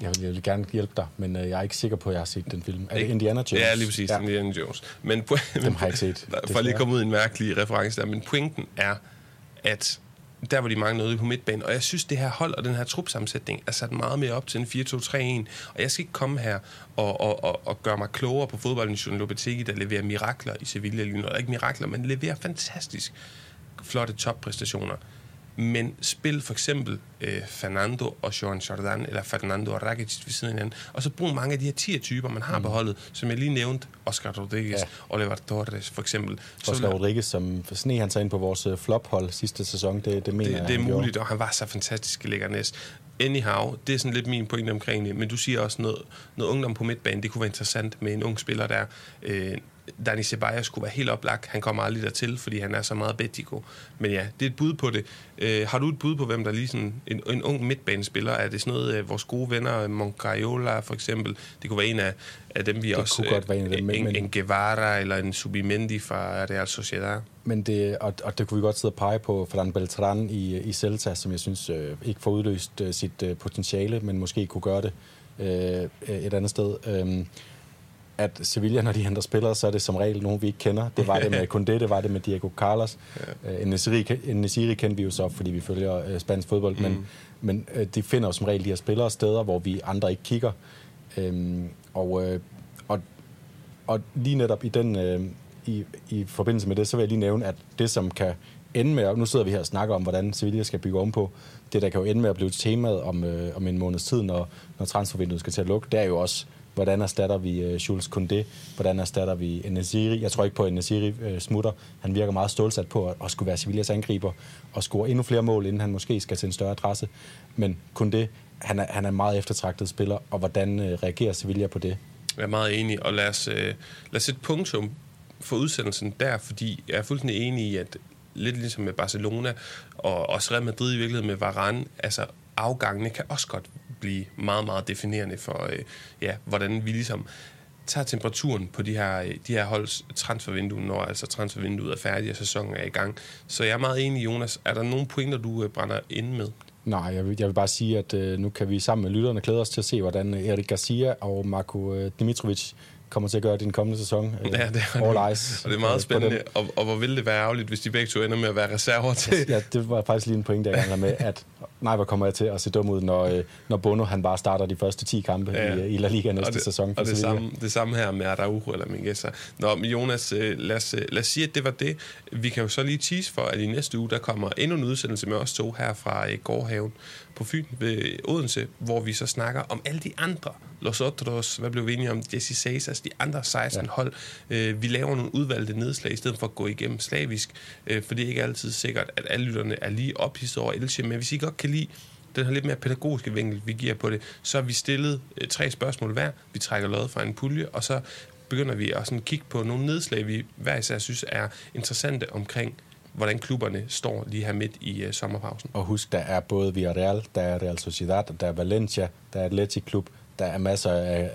jeg vil, jeg vil gerne hjælpe dig, men øh, jeg er ikke sikker på, at jeg har set den film. Er det Indiana Jones? Ja, lige præcis, ja. Indiana Jones. Men, Dem har jeg ikke set. For lige at komme ud i en mærkelig reference der, men pointen er, at der var de mange noget på midtbanen, og jeg synes, det her hold og den her trupsammensætning er sat meget mere op til en 4-2-3-1, og jeg skal ikke komme her og, og, og, og gøre mig klogere på fodboldnationen Lopetegi, der leverer mirakler i Sevilla lige nu. Ikke mirakler, men leverer fantastisk flotte toppræstationer. Men spil for eksempel øh, Fernando og Joan Jordan, eller Fernando og Rakitic ved siden af hinanden, og så brug mange af de her 10 typer, man har mm. beholdet, som jeg lige nævnte, Oscar Rodriguez, ja. Oliver Torres for eksempel. Så Oscar Rodriguez, som sne han sig ind på vores øh, flophold sidste sæson, det, det mener det, jeg, det er muligt, gjorde. og han var så fantastisk lækker næst. Anyhow, det er sådan lidt min pointe omkring det, men du siger også noget, noget ungdom på midtbanen, det kunne være interessant med en ung spiller der. Øh, Dani Ceballos skulle være helt oplagt. Han kommer aldrig dertil, fordi han er så meget betico. Men ja, det er et bud på det. Øh, har du et bud på, hvem der lige sådan en, en ung midtbanespiller? Er det sådan noget, øh, vores gode venner, Moncayola for eksempel? Det kunne være en af, af dem, vi det også... kunne godt være en af dem. En, men, en Guevara eller en Subimendi fra Real Sociedad. Men det, og, og det kunne vi godt sidde og pege på Ferran Beltran i, i Celta, som jeg synes øh, ikke får udløst øh, sit øh, potentiale, men måske kunne gøre det øh, et andet sted. Øh, at Sevilla, når de henter spillere, så er det som regel nogen, vi ikke kender. Det var det med Condé, det var det med Diego Carlos. Ja. Uh, Nesiri kendte vi jo så, fordi vi følger uh, spansk fodbold, mm. men, men uh, de finder jo som regel de her spillere steder, hvor vi andre ikke kigger. Um, og, uh, og, og lige netop i den uh, i, i forbindelse med det, så vil jeg lige nævne, at det som kan ende med, og nu sidder vi her og snakker om, hvordan Sevilla skal bygge om på, det der kan jo ende med at blive temaet om, øh, om en måneds tid, når, når transfervinduet skal til at lukke, det er jo også Hvordan erstatter vi øh, uh, Jules Koundé? Hvordan erstatter vi Nesiri? Jeg tror ikke på, at Nesiri øh, smutter. Han virker meget stålsat på at, at skulle være Sevillas angriber og score endnu flere mål, inden han måske skal til en større adresse. Men Koundé, han er, han er en meget eftertragtet spiller, og hvordan øh, reagerer Sevilla på det? Jeg er meget enig, og lad os, lad os sætte punktum for udsendelsen der, fordi jeg er fuldstændig enig i, at lidt ligesom med Barcelona, og også Real Madrid i virkeligheden med Varane, altså afgangene kan også godt blive meget, meget definerende for, øh, ja, hvordan vi ligesom tager temperaturen på de her, øh, de her holds transfervindue, når altså transfervinduet er færdigt og sæsonen er i gang. Så jeg er meget enig, Jonas. Er der nogle pointer, du øh, brænder ind med? Nej, jeg vil, jeg vil bare sige, at øh, nu kan vi sammen med lytterne glæde os til at se, hvordan øh, Erik Garcia og Marko øh, Dimitrovic kommer til at gøre din kommende sæson. Ja, det er, All eyes, og det er meget spændende. Og, og hvor ville det være ærgerligt, hvis de begge to ender med at være reserver til? Ja, det var faktisk lige en point, der jeg med, at nej, hvor kommer jeg til at se dum ud, når, øh, når Bono han bare starter de første 10 kampe ja. i, i La Liga næste og det, sæson. Og det samme, det samme her med Araujo eller Mingueza. Nå, men Jonas, øh, lad os, lad os sige, at det var det. Vi kan jo så lige tease for, at i næste uge, der kommer endnu en udsendelse med os to her fra Gårdhaven på Fyn ved Odense, hvor vi så snakker om alle de andre Los Otros, hvad blev vi enige om, Jesse Cesars, de andre 16 ja. hold. Øh, vi laver nogle udvalgte nedslag, i stedet for at gå igennem slavisk, øh, for det er ikke altid sikkert, at alle lytterne er lige ophidset over Elche, men hvis I godt kan lide den her lidt mere pædagogiske vinkel, vi giver på det, så har vi stillet øh, tre spørgsmål hver. Vi trækker lod fra en pulje, og så begynder vi at sådan kigge på nogle nedslag, vi hver især synes er interessante omkring hvordan klubberne står lige her midt i uh, sommerpausen. Og husk, der er både Villarreal, der er Real Sociedad, der er Valencia, der er Athletic Klub, der er masser af,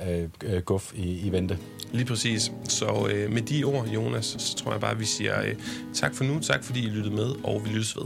af guf i, i vente. Lige præcis. Så øh, med de ord, Jonas, så tror jeg bare, at vi siger øh, tak for nu. Tak fordi I lyttede med, og vi lyttes ved.